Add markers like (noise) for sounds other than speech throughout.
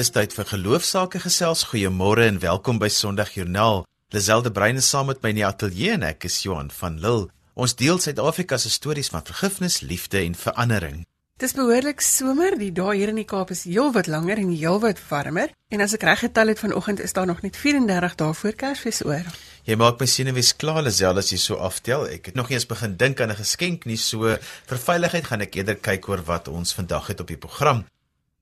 Dis tyd vir geloofsaake gesels. Goeiemôre en welkom by Sondagjoernaal. Liselde Brein is saam met my in die ateljee en ek is Johan van Lille. Ons deel Suid-Afrika se stories van vergifnis, liefde en verandering. Dis behoorlik somer. Die dae hier in die Kaap is heelwat langer en heelwat warmer. En as ek reg getel het vanoggend is daar nog net 34 dae voor Kersfees oor. Jy maak my senuwees klaar Liselde as jy so aftel. Ek het nog nie eens begin dink aan 'n geskenk nie, so vir veiligheid gaan ek eerder kyk oor wat ons vandag het op die program.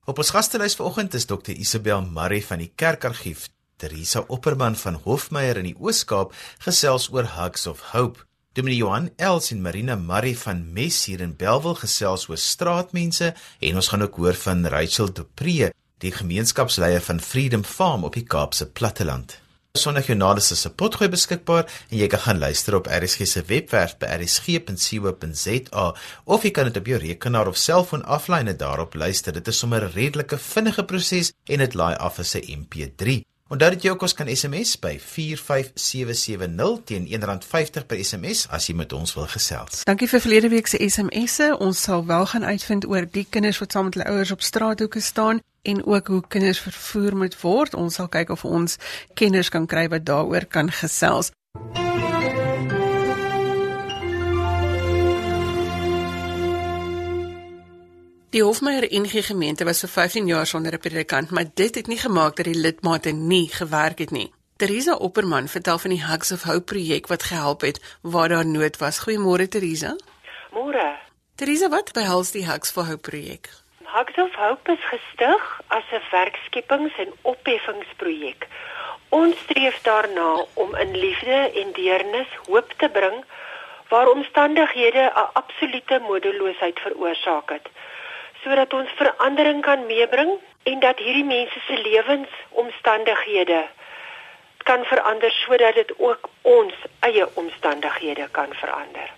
Op ons gastelys vanoggend is Dr Isabel Murray van die Kerkargief, Teresa Opperman van Hofmeyer in die Oos-Kaap gesels oor Hugs of Hope. Dominee Johan Els en Marina Murray van Mes hier in Belwel gesels oor straatmense en ons gaan ook hoor van Rachel Dupree, die gemeenskapsleier van Freedom Farm op die Kaapse platteland. Sondagjoernaal is se potgooi beskikbaar en jy kan gaan luister op RSG se webwerf by rsg.co.za of jy kan dit op jou rekenaar of selfoon aflaai en daarop luister. Dit is sommer 'n redelike vinnige proses en dit laai af as 'n MP3. Onthou dat jy ook ons kan SMS by 45770 teen R1.50 per SMS as jy met ons wil gesels. Dankie vir verlede week se SMS'e. Ons sal wel gaan uitvind oor die kinders wat saam met hulle ouers op straathoeke staan en ook hoe kinders vervoer moet word. Ons sal kyk of ons kenners kan kry wat daaroor kan gesels. Die Hofmeyer NG gemeente was vir 15 jaar sonder 'n predikant, maar dit het nie gemaak dat die lidmate nie gewerk het nie. Teresa Opperman vertel van die Hugs of Hope projek wat gehelp het waar daar nood was. Goeiemôre Teresa. Môre. Teresa, wat behels die Hugs for Hope projek? Hugs of Hope is gestig as 'n werkskepings- en opheffingsprojek. Ons streef daarna om in liefde en deernis hoop te bring waar omstandighede 'n absolute moedeloosheid veroorsaak het, sodat ons verandering kan meebring en dat hierdie mense se lewensomstandighede kan verander sodat dit ook ons eie omstandighede kan verander.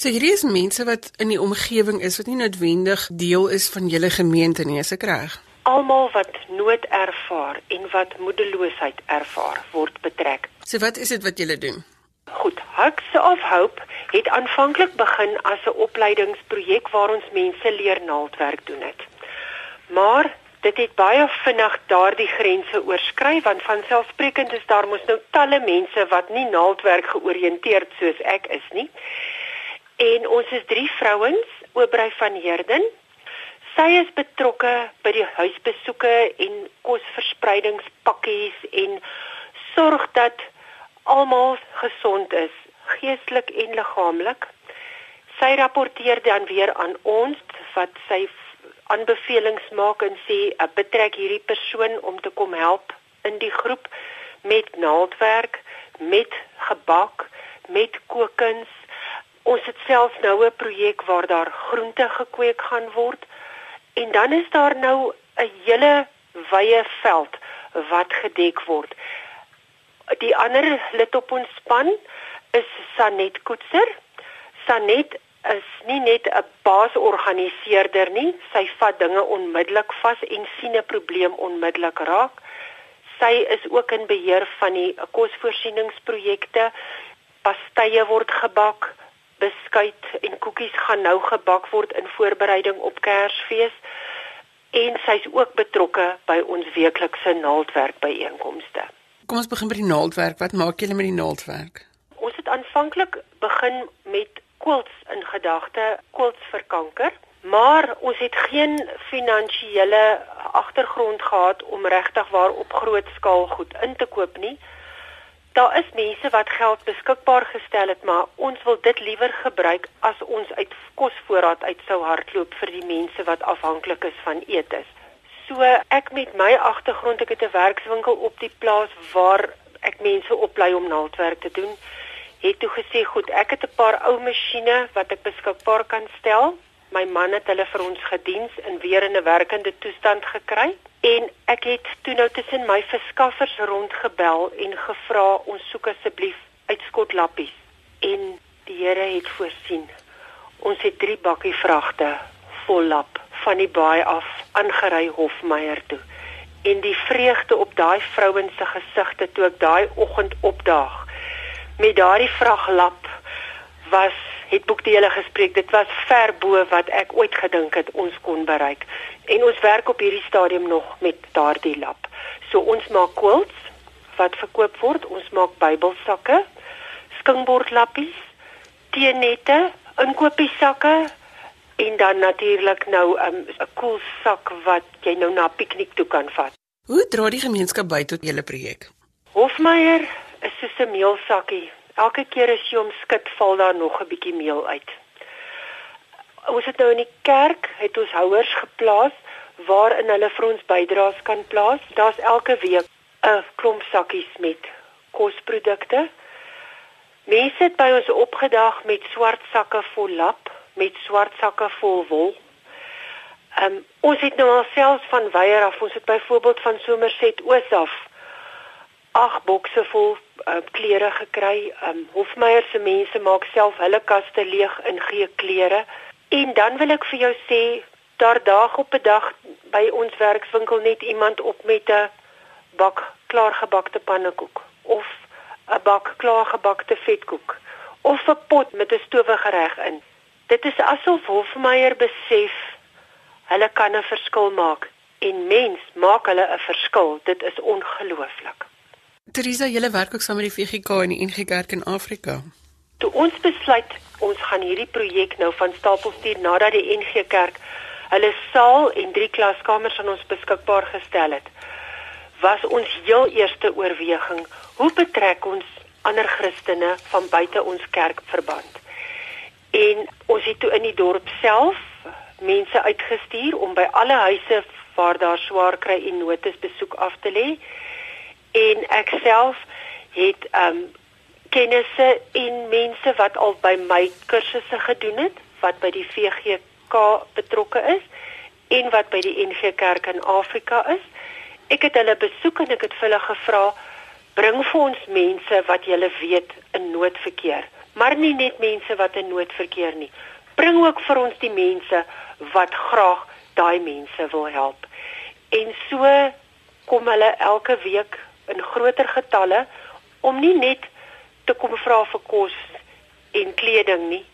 So hierdie is mense wat in die omgewing is wat nie noodwendig deel is van julle gemeente nie, is ek reg? Almal wat nood ervaar en wat moedeloosheid ervaar word betrek. So wat is dit wat julle doen? Goed, Hugs of Hope het aanvanklik begin as 'n opleidingsprojek waar ons mense leer naaldwerk doen het. Maar dit het baie vinnig daardie grense oorskry want van selfsprekend is daar mos nou talle mense wat nie naaldwerk georiënteerd soos ek is nie. En ons is drie vrouens, Obrey van Heerden. Sy is betrokke by die huisbesoeke en kosverspreidingspakkies en sorg dat almal gesond is, geestelik en liggaamlik. Sy rapporteer dan weer aan ons wat sy aanbevelings maak en sê betrek hierdie persoon om te kom help in die groep met naaldwerk, met gebak, met kookkuns Ons het self nou 'n projek waar daar groente gekweek gaan word en dan is daar nou 'n hele wye veld wat gedek word. Die ander lid op ons span is Sanet Koetser. Sanet is nie net 'n baasorganiseerder nie, sy vat dinge onmiddellik vas en sien 'n probleem onmiddellik raak. Sy is ook in beheer van die kosvoorsieningsprojekte. Pastye word gebak, beskuit en koekies gaan nou gebak word in voorbereiding op Kersfees en sy's ook betrokke by ons weeklikse naaldwerk byeenkomste. Kom ons begin by die naaldwerk. Wat maak julle met die naaldwerk? Ons het aanvanklik begin met quilts in gedagte, quilts vir kanker, maar ons het geen finansiële agtergrond gehad om regtig waar op groot skaal goed in te koop nie. Daar is mense wat geld beskikbaar gestel het, maar ons wil dit liewer gebruik as ons uit kosvoorraad uit sou hardloop vir die mense wat afhanklik is van eetes. So ek met my agtergrond, ek het 'n werkswinkel op die plaas waar ek mense oplei om naaldwerk te doen. Het toe gesê, "Goed, ek het 'n paar ou masjiene wat ek beskikbaar kan stel." My man het hulle vir ons gediens en weer in 'n werkende toestand gekry. En ek het toe nou tussen my verskaffers rondgebel en gevra ons soek asseblief uitskotlappies en die Here het voorsien. Ons het 3 bakkie vragte vol lap van die baai af aangery Hofmeyer toe. En die vreugde op daai vrouens se gesigte toe ek daai oggend opdaag met daardie vrag lap was het boekdele gespreek. Dit was ver bo wat ek ooit gedink het ons kon bereik. En ons werk op hierdie stadium nog met daardie lab. So ons maak quilts wat verkoop word. Ons maak Bybelsakke, skinkbordlappies, teenette, inkopiesakke en dan natuurlik nou 'n um, koel sak wat jy nou na piknik toe kan vat. Hoe dra die gemeenskap by tot julle projek? Hofmeyer is soos 'n meelsakkie. Elke keer as jy hom skud, val daar nog 'n bietjie meel uit. Ons het nou in die kerk het ons houers geplaas waarin hulle vir ons bydraes kan plaas. Daar's elke week 'n klomp sakkies met kosprodukte. Mense het by ons opgedag met swart sakke vol lap met swart sakke vol wol. Ehm um, ons het nou alselfs van weier af, ons het byvoorbeeld van Somerset Oos af ag bokse vol uh, klere gekry. Um, Hofmeyer se mense maak self hulle kaste leeg in gee klere. En dan wil ek vir jou sê daar dag op 'n dag by ons werkswinkel net iemand op met 'n bak klaargebakte pannekoek of 'n bak klaargebakte vetkoek of 'n pot met 'n stowwegereg in. Dit is asof Hofmeyer besef hulle kan 'n verskil maak en mens maak hulle 'n verskil. Dit is ongelooflik. Teresa, julle werk ook saam met die VGK en die NG Kerk in Afrika. Toe ons besluit ons gaan hierdie projek nou van stapel stuur nadat die NG Kerk hulle saal en drie klaskamers aan ons beskikbaar gestel het, was ons heel eerste oorweging, hoe betrek ons ander Christene van buite ons kerkverband? En ons het toe in die dorp self mense uitgestuur om by alle huise waar daar swaar kry en nood is besoek af te lê. En ek self het um kennisse en mense wat al by my kursusse gedoen het, wat by die VGK betrokke is en wat by die NG Kerk in Afrika is. Ek het hulle besoek en ek het hulle gevra bring vir ons mense wat julle weet in nood verkeer maar nie net mense wat in nood verkeer nie. Bring ook vir ons die mense wat graag daai mense wil help. En so kom hulle elke week in groter getalle om nie net te kom vra vir kos en kleding nie,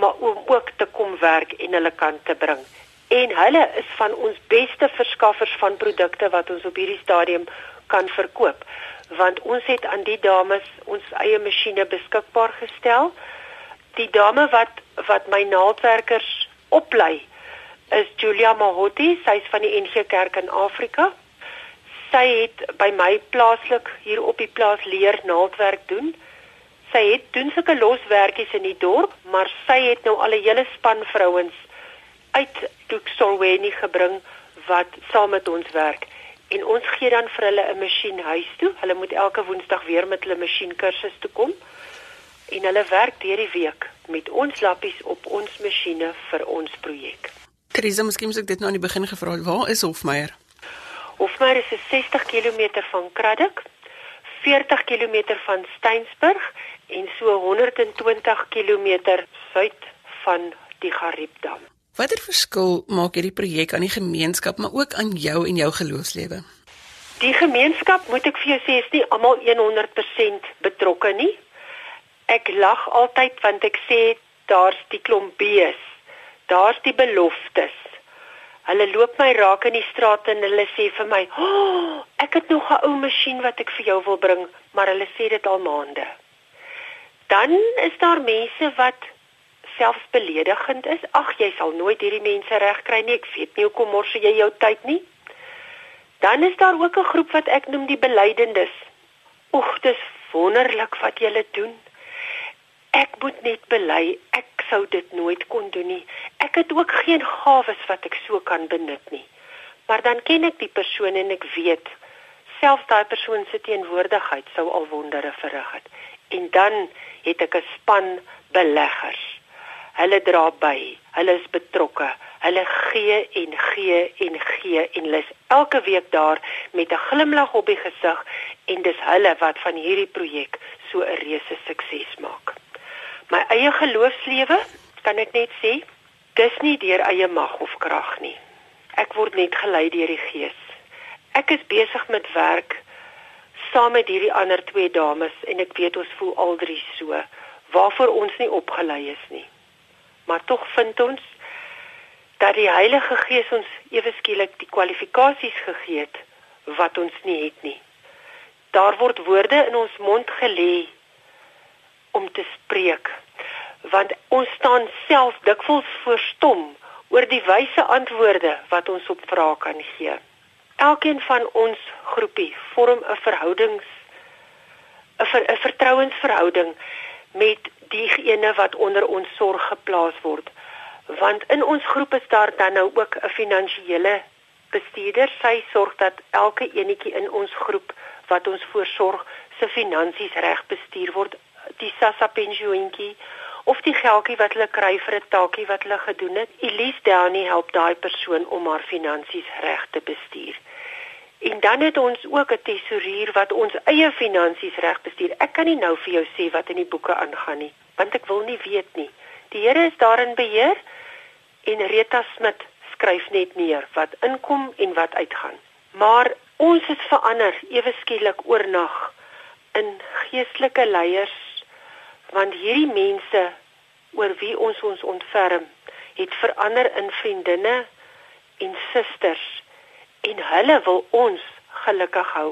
maar om ook te kom werk en hulle kant te bring. En hulle is van ons beste verskaffers van produkte wat ons op hierdie stadium kan verkoop want ons het aan die dames ons eie masjiene beskikbaar gestel. Die dame wat wat my naaldwerkers oplei is Julia Mahotti, sy's van die NG Kerk in Afrika. Sy het by my plaaslik hier op die plaas leer naaldwerk doen. Sy het doen sulke loswerkies in die dorp, maar sy het nou al 'n hele span vrouens uit Duxorweni gebring wat saam met ons werk en ons gee dan vir hulle 'n masjien huis toe. Hulle moet elke woensdag weer met hulle masjien kursus toe kom. En hulle werk deur die week met ons lappies op ons masjiene vir ons projek. Teresa, miskien moet ek dit nou aan die begin gevra het. Waar is Hofmeyer? Hofmeyer is 60 km van Kraddock, 40 km van Steensburg en so 120 km suid van die Gariepdam. Watter verskil maak hierdie projek aan die gemeenskap maar ook aan jou en jou geloofslewe? Die gemeenskap, moet ek vir jou sê, is nie almal 100% betrokke nie. Ek lag altyd want ek sê daar's die klomp bees. Daar's die beloftes. Hulle loop my raak in die straat en hulle sê vir my, "Oh, ek het nog 'n ou masjien wat ek vir jou wil bring," maar hulle sê dit al maande. Dan is daar mense wat selfs beledigend is. Ag, jy sal nooit hierdie mense regkry nie. Ek weet nie hoekom mors jy jou tyd nie. Dan is daar ook 'n groep wat ek noem die belydendes. Oeg, dis wonderlik wat julle doen. Ek moet net bely, ek sou dit nooit kon doen nie. Ek het ook geen gawes wat ek so kan benut nie. Maar dan ken ek die persoon en ek weet selfs daai persoon se teenwoordigheid sou al wondere verrig het. En dan het ek 'n span beleggers Hulle dra by. Hulle is betrokke. Hulle gee en gee en gee en hulle is elke week daar met 'n glimlag op die gesig en dis hulle wat van hierdie projek so 'n reuse sukses maak. My eie geloofslewe, kan ek net sê, dis nie deur eie mag of krag nie. Ek word net gelei deur die Gees. Ek is besig met werk saam met hierdie ander twee dames en ek weet ons voel al drie so waarvoor ons nie opgelei is nie. Maar tog vind ons dat die Heilige Gees ons ewe skielik die kwalifikasies gegee het wat ons nie het nie. Daar word woorde in ons mond gelê om te spreek. Want ons staan self dikwels verstom oor die wyse antwoorde wat ons op vrae kan gee. Elkeen van ons groepie vorm 'n verhoudings 'n ver, 'n vertrouensverhouding met diegene wat onder ons sorg geplaas word. Want in ons groep is daar dan nou ook 'n finansiële bestuurder. Sy sorg dat elke enetjie in ons groep wat ons voorsorg se finansies reg bestuur word. Die Sassa pensioentjie of die geldjie wat hulle kry vir 'n taakie wat hulle gedoen het. Elise Downie help daai persoon om haar finansies reg te bestuur. En dan het ons ook 'n tesourier wat ons eie finansies reg bestuur. Ek kan nie nou vir jou sê wat in die boeke aangaan nie, want ek wil nie weet nie. Die Here is daarin beheer en Rita Smit skryf net neer wat inkom en wat uitgaan. Maar ons het verander ewe skielik oornag in geestelike leiers want hierdie mense oor wie ons ons ontferm het verander in vriendinne en susters en hulle wil ons gelukkig hou.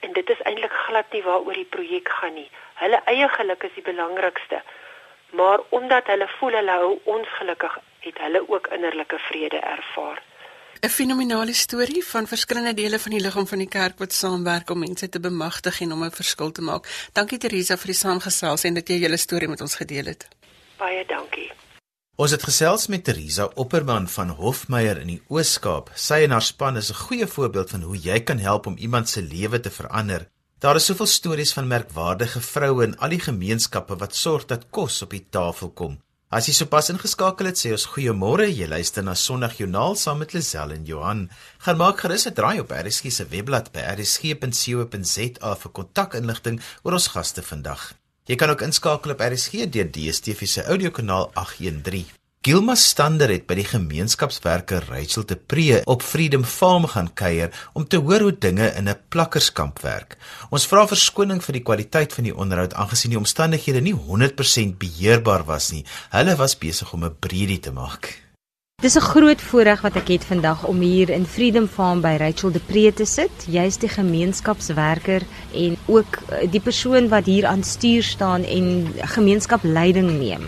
En dit is eintlik glad nie waaroor die projek gaan nie. Hulle eie geluk is die belangrikste. Maar omdat hulle voel hulle hou ons gelukkig het hulle ook innerlike vrede ervaar 'n fenominale storie van verskillende dele van die liggaam van die kerk wat saamwerk om mense te bemagtig en om 'n verskil te maak. Dankie Teresa vir die saamgesels en dat jy julle storie met ons gedeel het. Baie dankie. Ons het gesels met Teresa Opperman van Hofmeyer in die Oos-Kaap. Sy en haar span is 'n goeie voorbeeld van hoe jy kan help om iemand se lewe te verander. Daar is soveel stories van merkwaardige vroue in al die gemeenskappe wat sorg dat kos op die tafel kom. As jy sopas ingeskakel het, sê ons goeiemôre. Jy luister na Sondagjoernaal saam met Lisel en Johan. Gaan maak gerus 'n draai op RSG se webblad by rsg.co.za vir kontakinligting oor ons gaste vandag. Jy kan ook inskakel op RSG deur DStv se audiokanaal 813. Gilma Stander het by die gemeenskapswerker Rachel te Pre op Freedom Farm gaan kuier om te hoor hoe dinge in 'n plakkerskamp werk. Ons vra verskoning vir die kwaliteit van die onderhoud aangesien die omstandighede nie 100% beheerbaar was nie. Hulle was besig om 'n breedie te maak. Dis 'n groot voorreg wat ek het vandag om hier in Freedom Farm by Rachel de Pre te sit. Jy's die gemeenskapswerker en ook eh, die persoon wat hier aan stuur staan en gemeenskapleiding neem.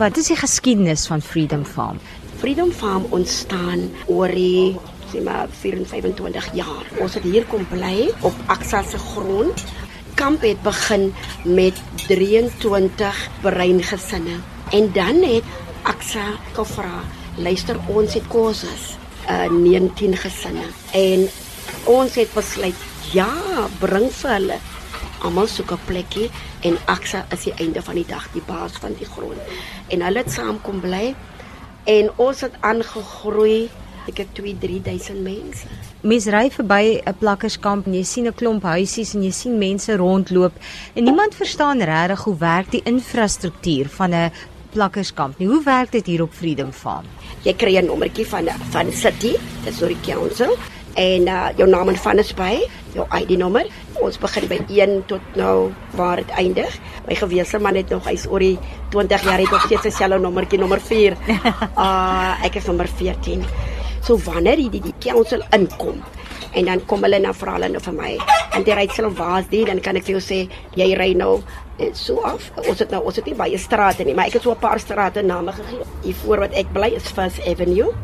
Wat is die geskiedenis van Freedom Farm? Freedom Farm ontstaan oor die sê maar 25 jaar. Ons het hier kom bly op Aksa se grond. Kamp het begin met 23 breingesinne en dan het Aksa gevra, luister ons het koses uh 19 gesinne en ons het besluit ja, bring vir hulle almal soek 'n plekkie en Aksa is die einde van die dag die baas van die grond. En hulle het saam kom bly en ons het aangegroei. Ek het 2 3000 mense. Mens ry verby 'n plakkerskamp en jy sien 'n klomp huisies en jy sien mense rondloop en niemand verstaan regtig hoe werk die infrastruktuur van 'n plakkerskamp nie. Hoe werk dit hier op Freedom Farm? Jy kry 'n nommertjie van van City, dis oor die council en uh, jou naam en van is by jou ID nommer. Ons begin by 1 tot nou waar dit eindig. My gewese man het nog hy's oor die 20 jaar het nog steeds sy selfe nommertjie nommer 4. Ah, (laughs) uh, ek is nommer 14. So wanneer die die, die council inkom en dan kom hulle na vra hulle nou vir my. En die ry self waar is dit? Dan kan ek vir jou sê jy ry nou eh, so af. Ons het nou ons het nie baie strate nie, maar ek het so 'n paar strate name gegee. Hier voor wat ek bly is First Avenue.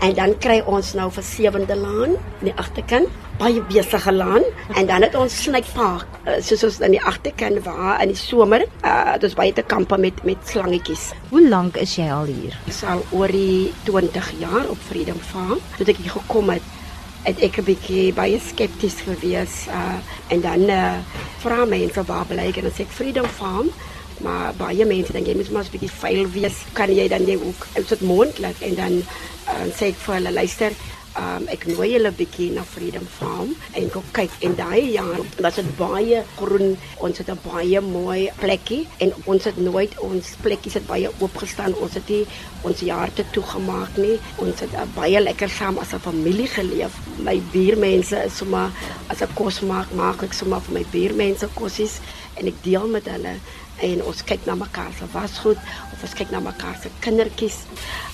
En dan kry ons nou vir Sewende Laan in die agterkant, baie besige laan en dan het ons Snypark, uh, soos ons in die agterkant waar in die somer, uh, dis baie te kampe met met slangetjies. Hoe lank is jy al hier? Ek sal oor die 20 jaar op Freedom Farm. Toe ek hier gekom het, het ek 'n bietjie baie skepties gewees uh, en dan uh, vra mense waar bly ek en dan sê ek Freedom Farm maar baie mense dink jy moet maar 'n bietjie veil wees. Kan jy dan jy ook is dit moontlik en dan uh, sê ek vir hulle luister Um, ek nooi julle bietjie na Freedom Farm en kom kyk. En daai jaar was dit baie groen ons het 'n baie mooi plekkie en ons het nooit ons plekkies het baie oop gestaan. Ons het nie ons jaar te toegemaak nie. Ons het uh, baie lekker saam as 'n familie geleef. My buurmense is sommer as ek kos maak maak ek sommer vir my buurmense kossies en ek deel met hulle en ons kyk na mekaar se wasgoed ons kyk na mekaar se kindertjies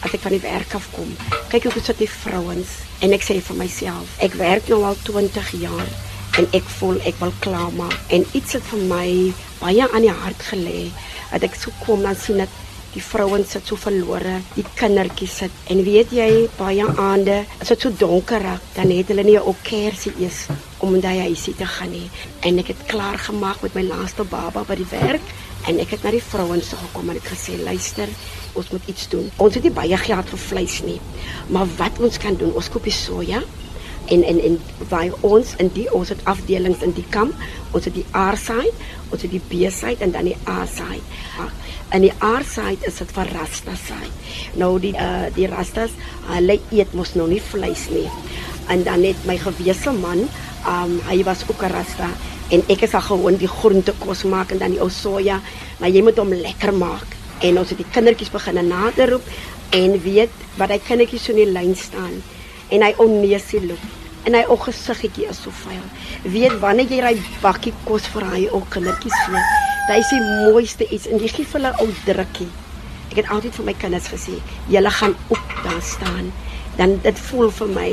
as ek van die werk af kom. Kyk hoe sit die vrouens en ek sê vir myself, ek werk nou al 20 jaar en ek voel ek wil klaar maak en iets het vir my baie aan die hart gelê dat ek so kom dan sien dat die vrouens sit so verlore, die kindertjies sit. En weet jy baie aande as dit so donker raak dan het hulle nie 'n kersie eens om in daai huisie te gaan nie. En ek het klaar gemaak met my laaste baba by die werk en ek het na die vrouens toe gekom en ek gesê luister ons moet iets doen. Ons het nie baie geld vir vleis nie maar wat ons kan doen ons koop die soja en en en by ons in die ons het afdelings in die kamp. Ons het die R-side ons het die B-side en dan die A-side in die R-side is dit vir rasta side nou die uh, die rastas hulle eet mos nog nie vleis nie. En dan net my gewese man um hy was ook 'n rasta en ek is al gewoon die groente kos maak en dan die ou soja maar jy moet hom lekker maak. En ons het die kindertjies begine nader roep en weet wat hy kindertjies so in die lyn staan. En hy onneesie loop en hy ook gesiggetjie is so vuil. Weet wanneer jy ry bakkie kos vir hy ou kindertjies gee dit is die mooiste iets en jy gee vir hulle ou drukkie ek het altyd vir my kinders gesê julle gaan op daar staan dan dit voel vir my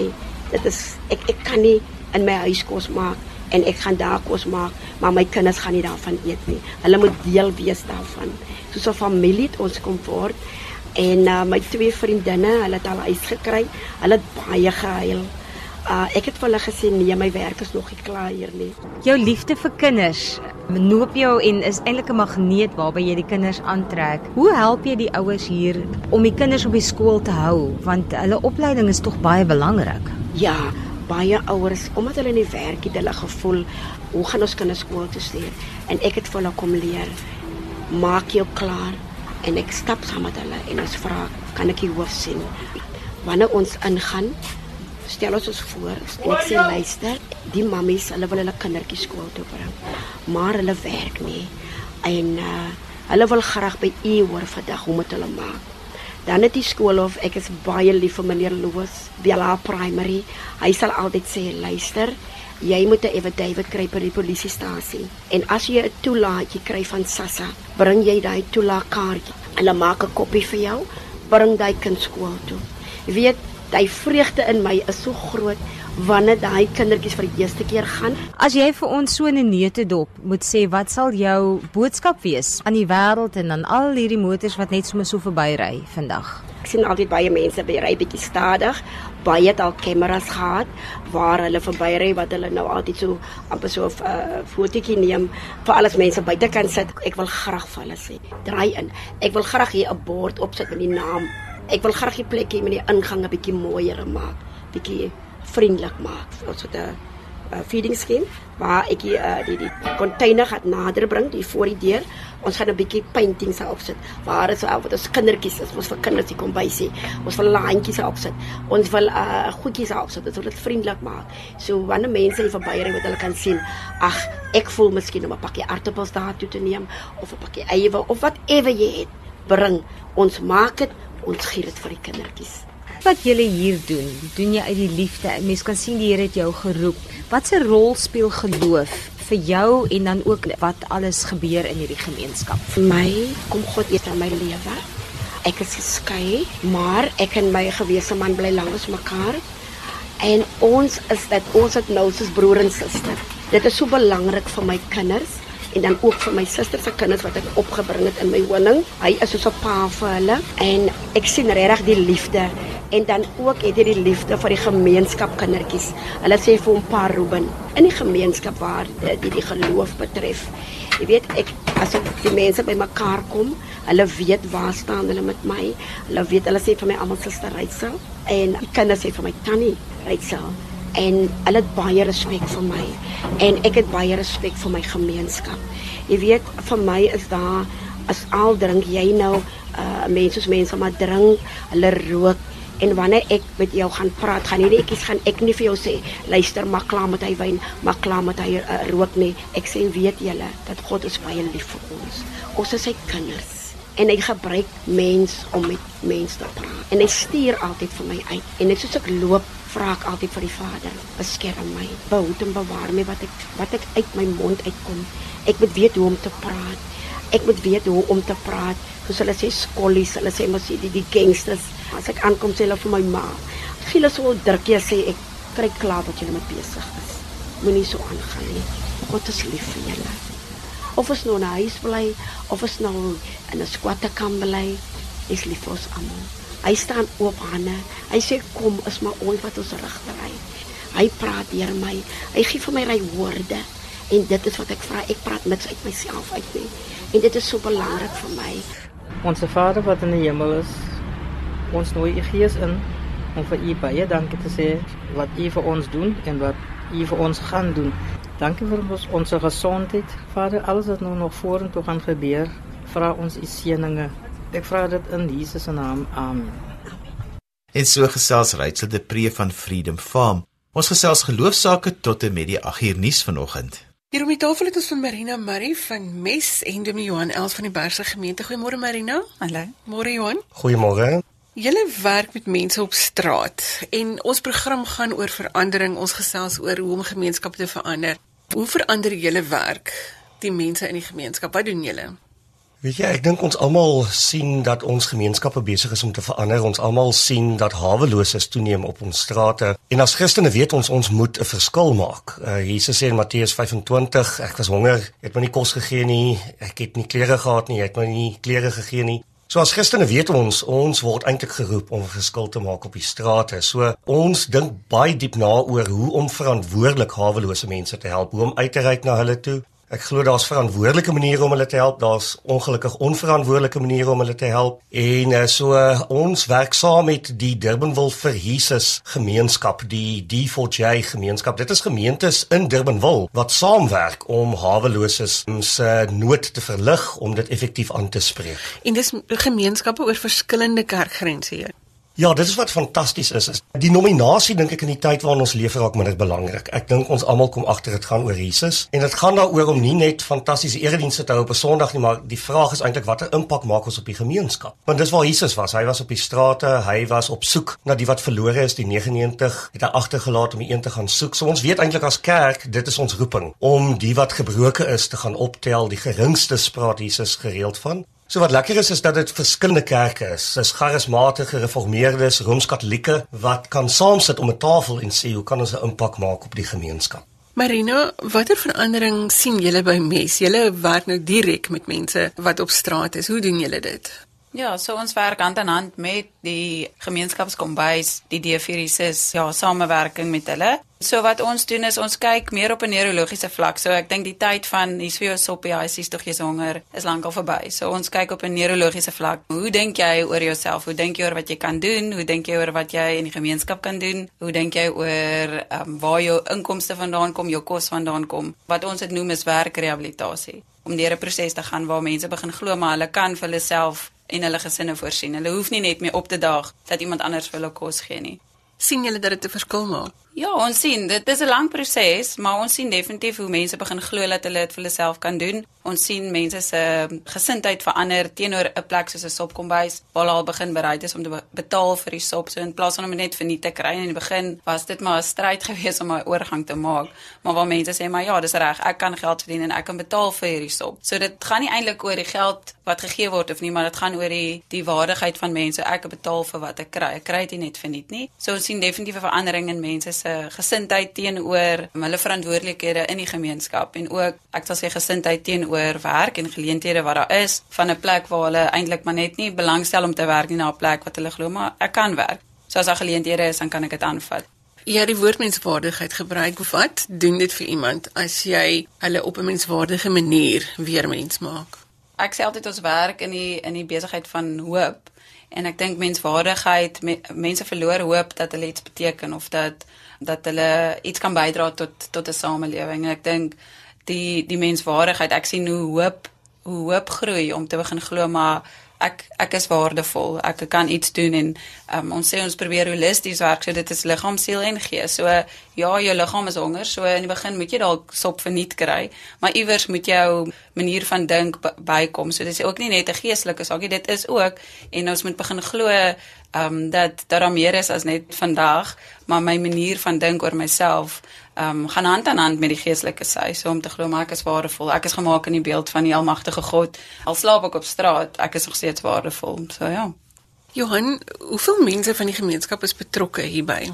dit is ek ek kan nie in my huis kos maak en ek gaan daar kos maak, maar my kinders gaan nie daarvan eet nie. Hulle moet deel wees daarvan. Soos 'n familie het ons kom voort en uh, my twee vriendinne, hulle het al huis gekry. Hulle het baie gehuil. Uh, ek het vir hulle gesê nee, my werk is nog nie klaar hier nie. Jou liefde vir kinders noop jou en is eintlik 'n magneet waarby jy die kinders aantrek. Hoe help jy die ouers hier om die kinders op die skool te hou want hulle opleiding is tog baie belangrik? Ja, baie ouers omdat hulle nie werk het, hulle gevoel hoe gaan ons kinders skool toe stuur? En ek het vir hulle kom leer. Maak jou klaar en ek stap saam met hulle en ons vra, kan ek die hoof sien? Wanneer ons ingaan, stel ons ons voor ek sê luister, die mammies, hulle wil hulle kindertjies skool toe bring, maar hulle werk nie. En uh, hulle wil graag by u hoor vandag hoe moet hulle maak? Dan het die skool of ek is baie lief vir meneer Loos, Bella Primary. Hy sal altyd sê, "Luister, jy moet 'n affidavit kry by die polisiestasie. En as jy 'n toelaatjie kry van SASSA, bring jy daai toelaatkaartjie. Hulle maak 'n koppie vir jou, bring daai kind skool toe." Jy weet, daai vreugde in my is so groot wanneer daai kindertjies vir die eerste keer gaan. As jy vir ons so 'n neutedop moet sê, wat sal jou boodskap wees aan die wêreld en aan al hierdie motors wat net sommer so verbyry vandag? Ek sien altyd baie mense by ry bietjie stadig. Baie het al kameras gehad waar hulle verbyry wat hulle nou altyd so amper so 'n uh, fotootjie neem vir alles mense buite kan sit. Ek wil graag vir hulle sê, draai in. Ek wil graag hier 'n bord opsit met die naam. Ek wil graag die plek hê met die ingang 'n bietjie mooier maak. Bietjie vriendelik maak. Ons het 'n uh, feeding scheme waar ek die uh, die die container gaan nader bring die voor die deur. Ons gaan 'n bietjie paintings daar opsit. Waar is al wat ons kindertjies is, ons vir kinders die kom by sê. Ons wil laantjies daar opsit. Ons wil uh goedjies daar opsit. Dit wil dit vriendelik maak. So wanneer mense hier verbyry wat hulle kan sien, ag, ek voel miskien om 'n pakkie aartappels daar toe te neem of 'n pakkie eie of whatever jy het, bring. Ons maak dit, ons gee dit vir die kindertjies wat jy hier doen, doen jy uit die liefde. Mens kan sien die Here het jou geroep. Wat 'n rol speel geloof vir jou en dan ook wat alles gebeur in hierdie gemeenskap? Vir my kom God eers in my lewe. Ek is geskei, maar ek en my gewese man bly langs mekaar. En ons is dat ons het nou soos broer en suster. Dit is so belangrik vir my kinders en dan ook vir my suster se kinders wat ek opgebring het in my woning. Hy is soos 'n pa vir hulle en ek sien regtig die liefde en dan ook het hy die liefde vir die gemeenskap kindertjies. Hulle sê vir hom Pa Ruben in die gemeenskap waar die die, die geloof betref. Jy weet ek as die mense bymekaar kom, hulle weet waar staan hulle met my. Hulle weet hulle sê vir my almal suster Rachel en kinders sê vir my tannie Rachel en hulle het baie respek vir my en ek het baie respek vir my gemeenskap. Jy weet vir my is daar as al drink jy nou uh mense soos mense maar drink, hulle rook En wanneer ek met jou gaan praat, gaan hierdie ekkies gaan ek nie vir jou sê, luister, maar klaar met hy wyn, maar klaar met hy uh, rook nie. Ek sê weet julle dat God is baie lief vir ons. Ons is sy kinders en hy gebruik mens om met mense te praat. En hy stuur altyd vir my uit. En net soos ek loop, vra ek altyd vir die Vader, beskerm my, behoed en bewaar my wat ek wat ek uit my mond uitkom. Ek moet weet hoe om te praat. Ek moet weet hoe om te praat. Soos hulle sê skollies, hulle sê mos die die gangsters. As ek aankom sê hulle vir my ma. Giele so druk jy sê ek kry klaar wat julle met besig is. Moenie so aangaan nie. God is lief vir julle. Of ons nou in 'n huis bly of ons nou in 'n skwatte kan bly, is lief vir ons almal. Hy staan oop hande. Hy sê kom, is maar ooit wat ons regtery. Hy praat deur my. Hy gee vir my ry woorde. En dit is wat ek vra. Ek praat niks uit myself uit nie. En dit is so belangrik vir my. Onse Vader wat in die hemel is, ons nooi U Gees in om vir U baie dankie te sê wat U vir ons doen en wat U vir ons gaan doen. Dankie vir ons ons gesondheid. Vader, alles wat nou nog vorentoe gaan gebeur, vra ons U seëninge. Ek vra dit in Jesus se naam. Amen. En so gesels Rachel de Pre van Freedom Farm. Ons gesels geloofsaake tot en met die 8 uur nuus vanoggend. Hier om die tafel het ons van Marina Murray van Mes en Dominee Johan Els van die Bergse gemeente. Goeiemôre Marina. Hallo. Môre Johan. Goeiemôre. Julle werk met mense op straat en ons program gaan oor verandering. Ons gesels oor hoe om gemeenskappe te verander. Hoe verander julle werk die mense in die gemeenskap? Wat doen julle? Weet jy, ek dink ons almal sien dat ons gemeenskappe besig is om te verander. Ons almal sien dat haweloses toeneem op ons strate. En as Christene weet ons ons moet 'n verskil maak. Uh, Jesus sê in Matteus 25, ek was honger, het my nie kos gegee nie, ek het nie klere gehad nie, het my nie klere gegee nie. So as Christene weet ons, ons word eintlik geroep om 'n verskil te maak op die strate. So ons dink baie diep na oor hoe om verantwoordelik hawelose mense te help, hoe om uit te reik na hulle toe, Ek glo daar's verantwoordelike maniere om hulle te help, daar's ongelukkig onverantwoordelike maniere om hulle te help. En uh, so ons werk saam met die Durbanville vir Jesus gemeenskap, die D4J gemeenskap. Dit is gemeentes in Durbanville wat saamwerk om haweloses se nood te verlig om dit effektief aan te spreek. En dis gemeenskappe oor verskillende kerkgrense hier. Ja, dit is wat fantasties is. is. Die nominasie dink ek in die tyd waarin ons leef raak minder belangrik. Ek dink ons almal kom agter dit gaan oor Jesus en dit gaan daaroor om nie net fantastiese eredienste te hou op 'n Sondag nie, maar die vraag is eintlik watter impak maak ons op die gemeenskap? Want dis waar Jesus was. Hy was op die strate, hy was op soek na die wat verlore is, die 99 het hy agtergelaat om die een te gaan soek. So ons weet eintlik as kerk, dit is ons roeping om die wat gebroke is te gaan optel, die geringstes praat Jesus gereeld van. So wat lekker is is dat dit verskillende kerke is. Dis charismatiese, gereformeerdes, rooms-katolieke wat kan saamsit om 'n tafel en sê hoe kan ons 'n impak maak op die gemeenskap. Marina, watter verandering sien julle by Mes? Julle werk nou direk met mense wat op straat is. Hoe doen julle dit? Ja, so ons werk hand aan hand met die gemeenskapskombuis, die D4's, ja, samewerking met hulle. So wat ons doen is ons kyk meer op 'n neurologiese vlak. So ek dink die tyd van hier's vir jou soppie, hy sies tog jy's honger, is lankal verby. So ons kyk op 'n neurologiese vlak. Hoe dink jy oor jouself? Hoe dink jy oor wat jy kan doen? Hoe dink jy oor wat jy in die gemeenskap kan doen? Hoe dink jy oor ehm um, waar jou inkomste vandaan kom, jou kos vandaan kom? Wat ons dit noem is werkrehabilitasie. Om deur 'n proses te gaan waar mense begin glo maar hulle kan vir hulle self en hulle gesinne voorsien. Hulle hoef nie net meer op te daag dat iemand anders vir hulle kos gee nie. sien julle dat dit 'n verskil maak? Ja, ons sien dit is 'n lang proses, maar ons sien definitief hoe mense begin glo dat hulle dit vir hulle self kan doen. Ons sien mense se gesindheid verander teenoor 'n plek soos 'n sopkombuis waar hulle al begin bereid is om te betaal vir die sop. So in plaas van om net vir nie te kry in die begin, was dit maar 'n stryd (laughs) geweest om 'n oorgang te maak. Maar waar mense sê maar ja, dis reg, ek kan geld verdien en ek kan betaal vir hierdie sop. So dit gaan nie eintlik oor die geld wat gegee word of nie, maar dit gaan oor die die waardigheid van mense. Ek betaal vir wat ek kry. Ek kry dit net vir niks nie. So ons sien definitief 'n verandering in mense se gesindheid teenoor hulle verantwoordelikhede in die gemeenskap en ook ek sal sê gesindheid teenoor werk en geleenthede wat daar is van 'n plek waar hulle eintlik maar net nie belangstel om te werk nie na 'n plek wat hulle glo maar ek kan werk. So as daar geleenthede is, dan kan ek dit aanvat. Ja, die woord menswaardigheid gebruik wat doen dit vir iemand as jy hulle op 'n menswaardige manier weer mens maak? Ek sê altyd ons werk in die in die besigheid van hoop en ek dink menswaardigheid me, mense verloor hoop dat hulle iets beteken of dat dat hulle iets kan bydra tot tot 'n samelewing en ek dink die die menswaardigheid ek sien hoe hoop hoe hoop groei om te begin glo maar ek ek is waardevol. Ek kan iets doen en um, ons sê ons probeer holisties werk. So dit is liggaam, siel en gees. So ja, jou liggaam is honger. So in die begin moet jy dalk sop verniet kry, maar iewers moet jou manier van dink bykom. So dis ook nie net 'n geestelike saakie, dit is ook en ons moet begin glo ehm um, dat dat daar meer is as net vandag, maar my manier van dink oor myself ehm um, gaan hand aan hand met die geestelike sy, so om te glo maar ek is waardevol. Ek is gemaak in die beeld van die almagtige God. Al slaap ek op straat, ek is nog steeds waardevol. So ja. Johan, hoeveel mense van die gemeenskap is betrokke hierby?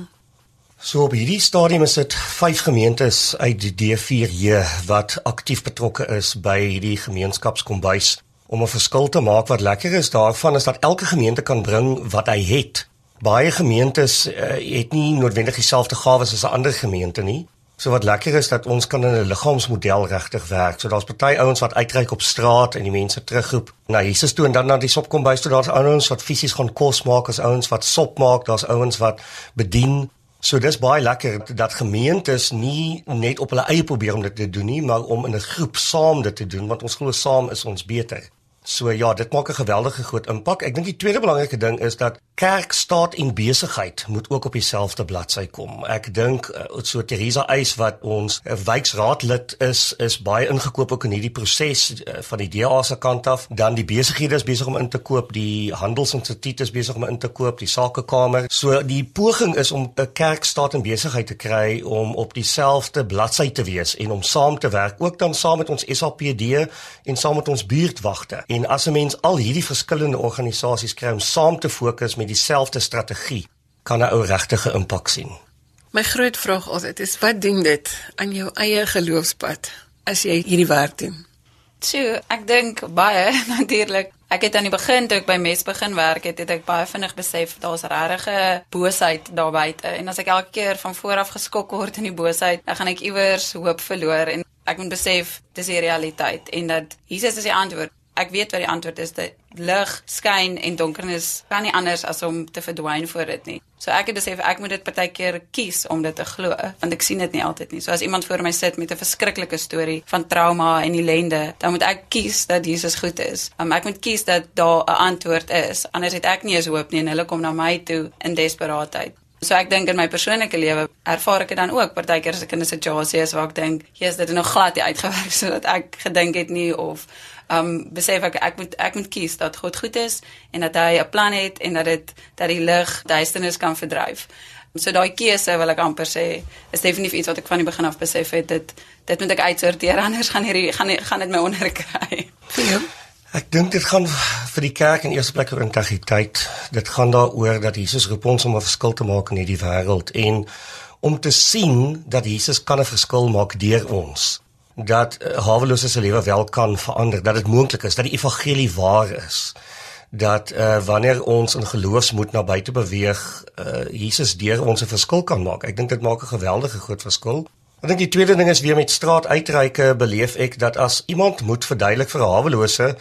So op hierdie stadium is dit 5 gemeentes uit die D4J wat aktief betrokke is by hierdie gemeenskapskombuis om 'n verskil te maak. Wat lekker is daarvan is dat elke gemeente kan bring wat hy het. Baie gemeentes uh, het nie noodwendig dieselfde gawes as 'n ander gemeente nie. So wat lekker is dat ons kan in 'n liggaamsmodel regtig werk. So daar's party ouens wat uitreik op straat en die mense terugroep na Jesus toe en dan na die sop kom by toe daar's ouens wat fisies gaan kos maak, as ouens wat sop maak, daar's ouens wat bedien. So dis baie lekker dat gemeentes nie net op hulle eie probeer om dit te doen nie, maar om in 'n groep saam dit te doen want ons glo saam is ons beter. So ja, dit maak 'n geweldige groot impak. Ek dink die tweede belangrike ding is dat kerk, staat en besigheid moet ook op dieselfde bladsy kom. Ek dink eh, so Teresa Eis wat ons eh, wyksraadlid is, is baie ingekoop ook in hierdie proses eh, van die DA se kant af. Dan die besighede is besig om in te koop, die handelsinstituut is besig om in te koop, die sakekamer. So die poging is om 'n kerk, staat en besigheid te kry om op dieselfde bladsy te wees en om saam te werk, ook dan saam met ons SAPD en saam met ons buurtwagte. En as 'n mens al hierdie verskillende organisasies kry om saam te fokus met dieselfde strategie, kan 'n ou regtige impak sien. My groot vraag altyd is wat doen dit aan jou eie geloofspad as jy hierdie werk doen? So, ek dink baie (laughs) natuurlik. Ek het aan die begin toe ek by Mes begin werk het, het ek baie vinnig besef daar's regtige boosheid daar buite en as ek elke keer van voor af geskok word in die boosheid, dan gaan ek iewers hoop verloor en ek moet besef dis die realiteit en dat Jesus is die antwoord ek weet wat die antwoord is dat lig skyn en donkernis kan nie anders as om te verdwyn voor dit nie. So ek het besef ek moet dit partykeer kies om dit te glo want ek sien dit nie altyd nie. So as iemand voor my sit met 'n verskriklike storie van trauma en ellende, dan moet ek kies dat Jesus goed is. Um, ek moet kies dat daar 'n antwoord is. Anders het ek nie eens hoop nie en hulle kom na my toe in desperaatheid. So ek dink in my persoonlike lewe ervaar ek dit dan ook partykeer as ek in 'n situasie is waar ek dink, "Jesus, dit het nog glad nie uitgewerk (laughs) sodat ek gedink het nie of um besef ek ek moet ek moet kies dat God goed is en dat hy 'n plan het en dat dit dat die lig duisternis kan verdryf. So daai keuse wil ek amper sê is definitief iets wat ek van die begin af besef het dit dit moet ek uitsorteer (laughs) anders gaan hierdie gaan gaan dit my onderkry. Ja. Ek dink dit gaan vir die kerk in eerste plek oor integriteit. Dit gaan daaroor dat Jesus roep ons om 'n verskil te maak in hierdie wêreld en om te sien dat Jesus kan 'n verskil maak deur ons dat uh, hawelose se lewe wel kan verander, dat dit moontlik is dat die evangelie waar is. Dat uh, wanneer ons in geloofsmoed na buite beweeg, uh, Jesus deur ons 'n verskil kan maak. Ek dink dit maak 'n geweldige groot verskil. Ek dink die tweede ding is weer met straatuitreike beleef ek dat as iemand moet verduidelik vir 'n hawelose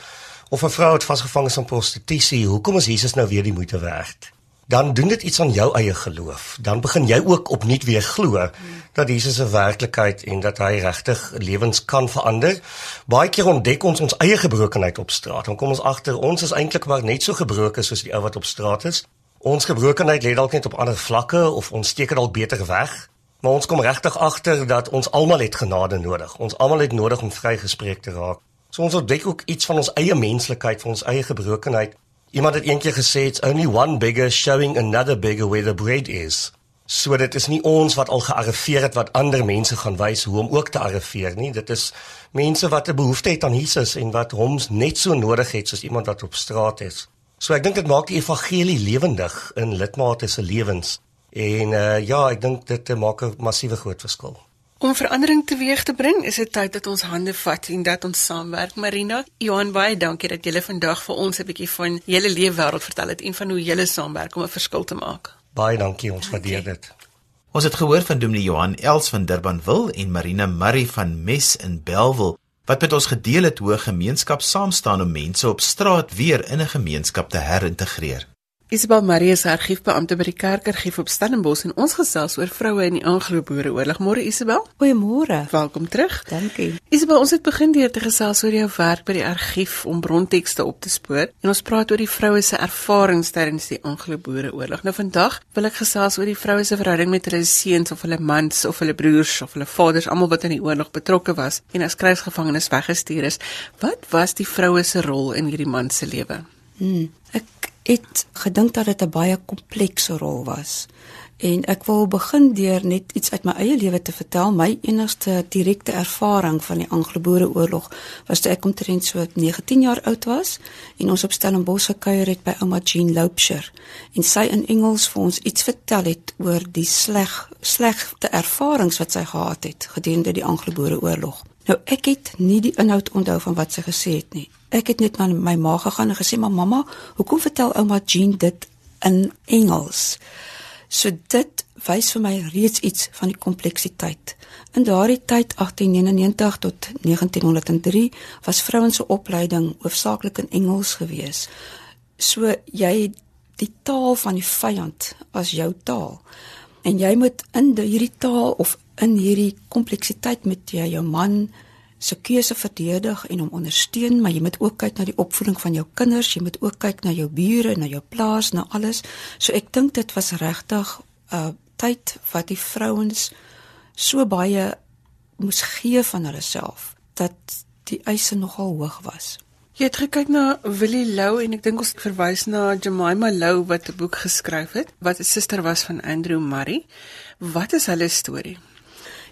of 'n vrou wat vasgevang is in prostitusie, hoekom is Jesus nou weer die moeite werd? Dan doen dit iets aan jou eie geloof. Dan begin jy ook opnuut weer glo dat Jesus 'n werklikheid en dat hy regtig lewens kan verander. Baie keer ontdek ons ons eie gebrokenheid op straat. Dan kom ons agter ons is eintlik maar net so gebroken soos die ou wat op straat is. Ons gebrokenheid lê dalk net op ander vlakke of ons steek dit dalk beter weg. Maar ons kom regtig agter dat ons almal het genade nodig. Ons almal het nodig om vrygespreek te raak. So ons ontdek ook iets van ons eie menslikheid, van ons eie gebrokenheid Iemand het eendag gesê it's only one beggar showing another beggar where the bread is. So dit is nie ons wat al gearriveer het wat ander mense gaan wys hoe om ook te arriveer nie. Dit is mense wat 'n behoefte het aan Jesus en wat hom net so nodig het soos iemand wat op straat is. So ek dink dit maak die evangelie lewendig in lidmate se lewens. En uh ja, ek dink dit maak 'n massiewe groot verskil. Om verandering teweeg te bring, is dit tyd dat ons hande vat en dat ons saamwerk. Marina, Johan, baie dankie dat julle vandag vir ons 'n bietjie van julle leefwêreld vertel het en van hoe julle saamwerk om 'n verskil te maak. Baie dankie, ons waardeer dit. Ons het gehoor van Dominee Johan Els van Durbanville en Marina Murray van Mes in Bellville wat met ons gedeel het hoe 'n gemeenskap saam staan om mense op straat weer in 'n gemeenskap te herintegreer. Isabel Marie is argiefbeampte by die Kerkargief op Stellenbosch en ons gesels oor vroue in die Anglo-Boereoorlog. Môre Isabel. Goeiemôre. Welkom terug. Dankie. Isabel, ons het begin deur te gesels oor jou werk by die argief om brontekste op te spoor en ons praat oor die vroue se ervarings tydens die Anglo-Boereoorlog. Nou vandag wil ek gesels oor die vroue se verhouding met hulle seuns of hulle mans of hulle broers of hulle vaders, almal wat in die oorlog betrokke was en as krygsgevangenes weggestuur is. Wat was die vroue se rol in hierdie man se lewe? Hmm, ek het gedink dat dit 'n baie komplekse rol was. En ek wil begin deur net iets uit my eie lewe te vertel. My enigste direkte ervaring van die Anglo-Boereoorlog was toe ek omtrent so 19 jaar oud was en ons op Stellenbosch gekuier het by ouma Jean Loubser en sy in Engels vir ons iets vertel het oor die sleg slegte ervarings wat sy gehad het gedurende die Anglo-Boereoorlog. Nou ek het nie die inhoud onthou van wat sy gesê het nie. Ek het net na my ma gegaan en gesê, "Maar mamma, hoekom vertel ouma Jean dit in Engels?" So dit wys vir my reeds iets van die kompleksiteit. In daardie tyd 1899 tot 1903 was vrouens se opleiding hoofsaaklik in Engels gewees. So jy die taal van die vyand as jou taal. En jy moet in die, hierdie taal of in hierdie kompleksiteit met jy jou man se keuse verdedig en hom ondersteun, maar jy moet ook kyk na die opvoeding van jou kinders, jy moet ook kyk na jou bure, na jou plaas, na alles. So ek dink dit was regtig 'n uh, tyd wat die vrouens so baie moes gee van hulle self dat die eise nogal hoog was. Jy het gekyk na Willie Lou en ek dink ons verwys na Jemima Lou wat 'n boek geskryf het wat 'n suster was van Andrew Murray. Wat is hulle storie?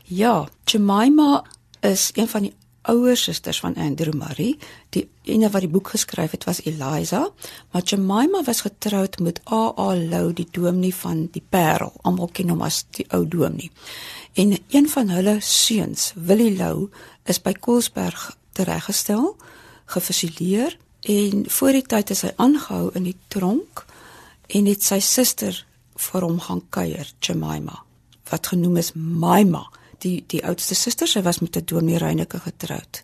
Ja, Jemima is een van die ouer susters van Andrew Murray. Die ene wat die boek geskryf het was Eliza, maar Jemima was getroud met A.A. Lou, die dominee van die Parel. Almal ken hom as die ou dominee. En een van hulle seuns, Willie Lou, is by Koelsberg tereggestel, gefusileer en voor die tyd is hy aangehou in die tronk en het sy suster vir hom gaan kuier, Jemima, wat genoem is Maima die die oudste suster sy was met 'n dominee Reyneke getroud.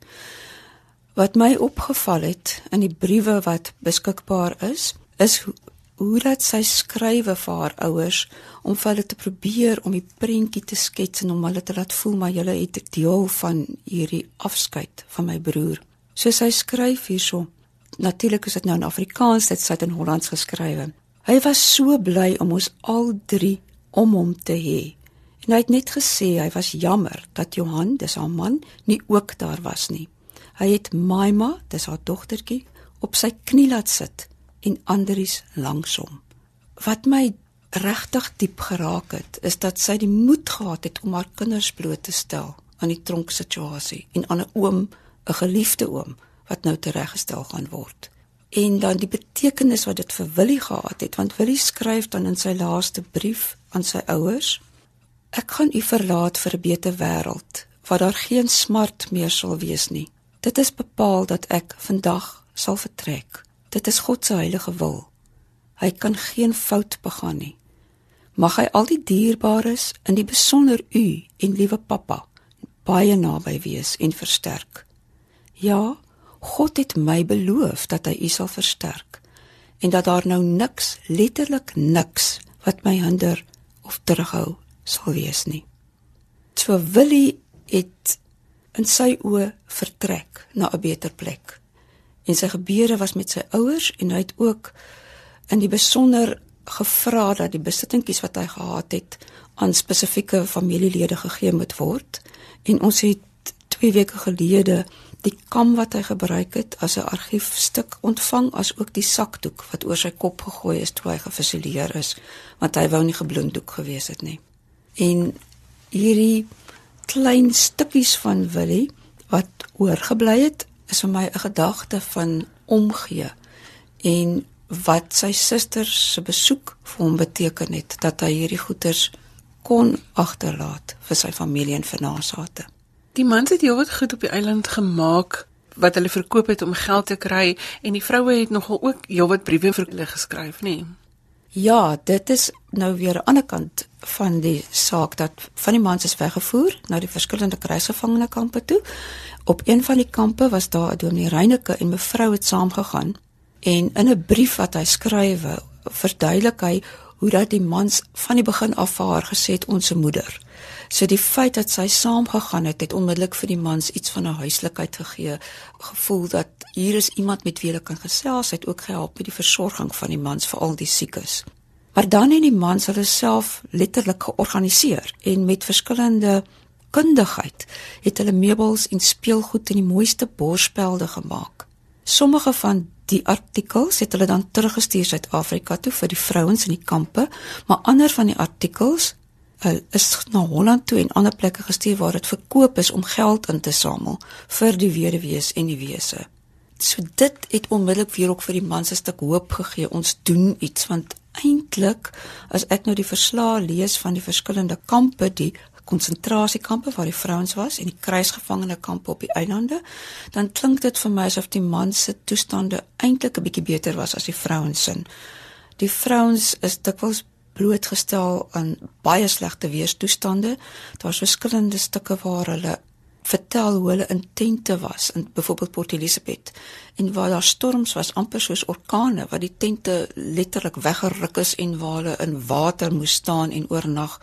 Wat my opgeval het in die briewe wat beskikbaar is, is hoe, hoe dat sy skrywe vir haar ouers om vir hulle te probeer om die prentjie te skets en om hulle te laat voel maar julle het deel van hierdie afskeid van my broer. So sy skryf hierso. Natuurlik is dit nou in Afrikaans, dit sit in Hollands geskrywe. Hy was so bly om ons al drie om hom te hê. En hy het net gesê hy was jammer dat Johan, dis haar man, nie ook daar was nie. Hy het Maima, dis haar dogtertjie, op sy knie laat sit en Andries langs hom. Wat my regtig diep geraak het, is dat sy die moed gehad het om haar kinders bloot te stel aan die tronksituasie en aan 'n oom, 'n geliefde oom wat nou tereggestel gaan word. En dan die betekenis wat dit vir Willie gehad het, want Willie skryf dan in sy laaste brief aan sy ouers Ek gaan u verlaat vir 'n beter wêreld waar daar geen smart meer sal wees nie. Dit is bepaal dat ek vandag sal vertrek. Dit is God se heilige wil. Hy kan geen fout begaan nie. Mag hy al die dierbares in die besonder u en liewe pappa baie naby wees en versterk. Ja, God het my beloof dat hy u sal versterk en dat daar nou niks, letterlik niks wat my hinder of terughou sal wees nie. So Willie het in sy oë vertrek na 'n beter plek. En sy gebede was met sy ouers en hy het ook in die besonder gevra dat die besittingkies wat hy gehad het aan spesifieke familielede gegee moet word. En ons het 2 weke gelede die kam wat hy gebruik het as 'n argiefstuk ontvang as ook die sakdoek wat oor sy kop gegooi is toe hy gefusilleer is want hy wou nie gebloemdoek gewees het nie en hierdie klein stukkies van Willie wat oorgebly het is vir my 'n gedagte van omgee en wat sy suster se besoek vir hom beteken het dat hy hierdie goeders kon agterlaat vir sy familie en vir nasate. Die mans het heelwat goed op die eiland gemaak wat hulle verkoop het om geld te kry en die vroue het nogal ook heelwat briewe vir hulle geskryf, nê? Nee. Ja, dit is nou weer 'n ander kant van die saak dat van die mans is weggevoer na die verskillende krygsgevangenekampe toe. Op een van die kampe was daar 'n dominee Reyneke en mevrou het saamgegaan en in 'n brief wat hy skrywe verduidelik hy hoe dat die mans van die begin af vir haar gesê het ons moeder. So die feit dat sy saamgegaan het, het onmiddellik vir die mans iets van 'n huislikheid gegee, gevoel dat hier is iemand met wie hulle kan gesels, het ook gehelp met die versorging van die mans vir al die siekes. Maar dan het die mans hulle self letterlik georganiseer en met verskillende kundigheid het hulle meubels en speelgoed en die mooiste borspelde gemaak. Sommige van die artikels het hulle dan teruggestuur Suid-Afrika toe vir die vrouens in die kampe, maar ander van die artikels is na Holland toe en ander plekke gestuur waar dit verkoop is om geld in te samel vir die weduwees en die wese. So dit het onmiddellik weer ook vir die mans 'n stuk hoop gegee. Ons doen iets want eintlik as ek nou die verslae lees van die verskillende kampe, die konsentrasiekampe waar die vrouens was en die kruisgevangene kampe op die eilande, dan klink dit vir my asof die mans se toestande eintlik 'n bietjie beter was as die vrouens se. Die vrouens is dikwels blootgestel aan baie slegte weerstoestande. Daar's verskillende stukke waar hulle vertel hoe hulle in tente was in byvoorbeeld Port Elizabeth en waar daar storms was amper soos orkane wat die tente letterlik weggeruk is en waar hulle in water moes staan en oornag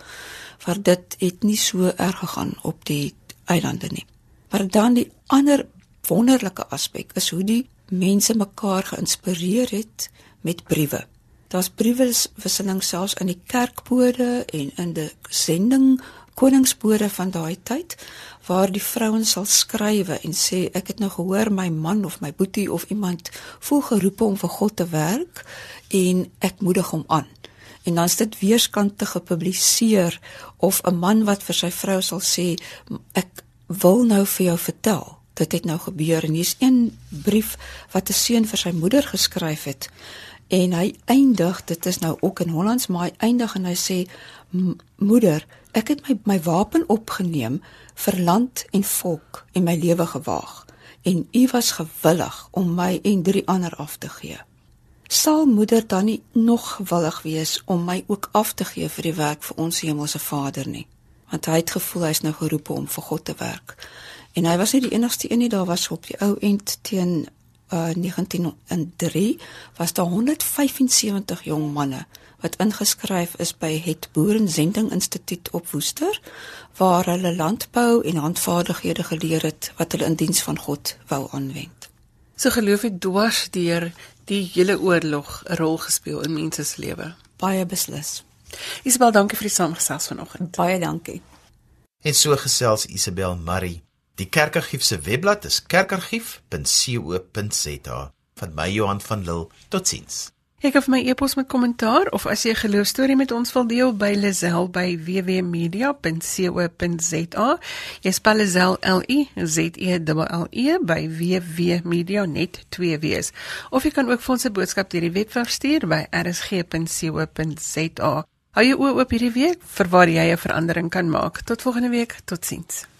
vir dit het nie so erg gegaan op die eilande nie. Maar dan die ander wonderlike aspek is hoe die mense mekaar geïnspireer het met briewe. Daar's brieweswisseling selfs in die kerkbode en in die sending koningsbode van daai tyd waar die vrouens sal skrywe en sê ek het nou gehoor my man of my boetie of iemand voel geroep om vir God te werk en ek moedig hom aan. En dan is dit weerskante gepubliseer of 'n man wat vir sy vrou sal sê ek wil nou vir jou vertel dit het nou gebeur. En hier's een brief wat 'n seun vir sy moeder geskryf het en hy eindig dit is nou ook in Hollands maar hy eindig en hy sê moeder ek het my my wapen opgeneem vir land en volk en my lewe gewaag. En u was gewillig om my en drie ander af te gee. Sal moeder dan nie nog gewillig wees om my ook af te gee vir die werk vir ons hemelse Vader nie? Want hy het gevoel hy's nou geroep om vir God te werk. En hy was nie die enigste een nie daar was op die ou end teen uh, 1903 was daar 175 jong manne wat ingeskryf is by het Boerensending Instituut op Woester waar hulle landbou en handvaardighede geleer het wat hulle in diens van God wou aanwend. So geloof ek dwars deur die hele oorlog 'n rol gespeel in mense se lewe. Baie beslis. Isabel, dankie vir die saamgesels vanoggend. Baie dankie. En so gesels Isabel Marie. Die Kerkargief se webblad is kerkargief.co.za. Van my Johan van Lille. Totsiens. Ek het my e-pos met kommentaar of as jy 'n geloostorie met ons wil deel by Lazel by www.media.co.za. Jy spel Lazel L I Z E L E by www.media net 2 W's. Of jy kan ook vir ons 'n boodskap deur die webwerf stuur by rsg.co.za. Hou jou oë oop hierdie week vir waar jy 'n verandering kan maak. Tot volgende week. Totsiens.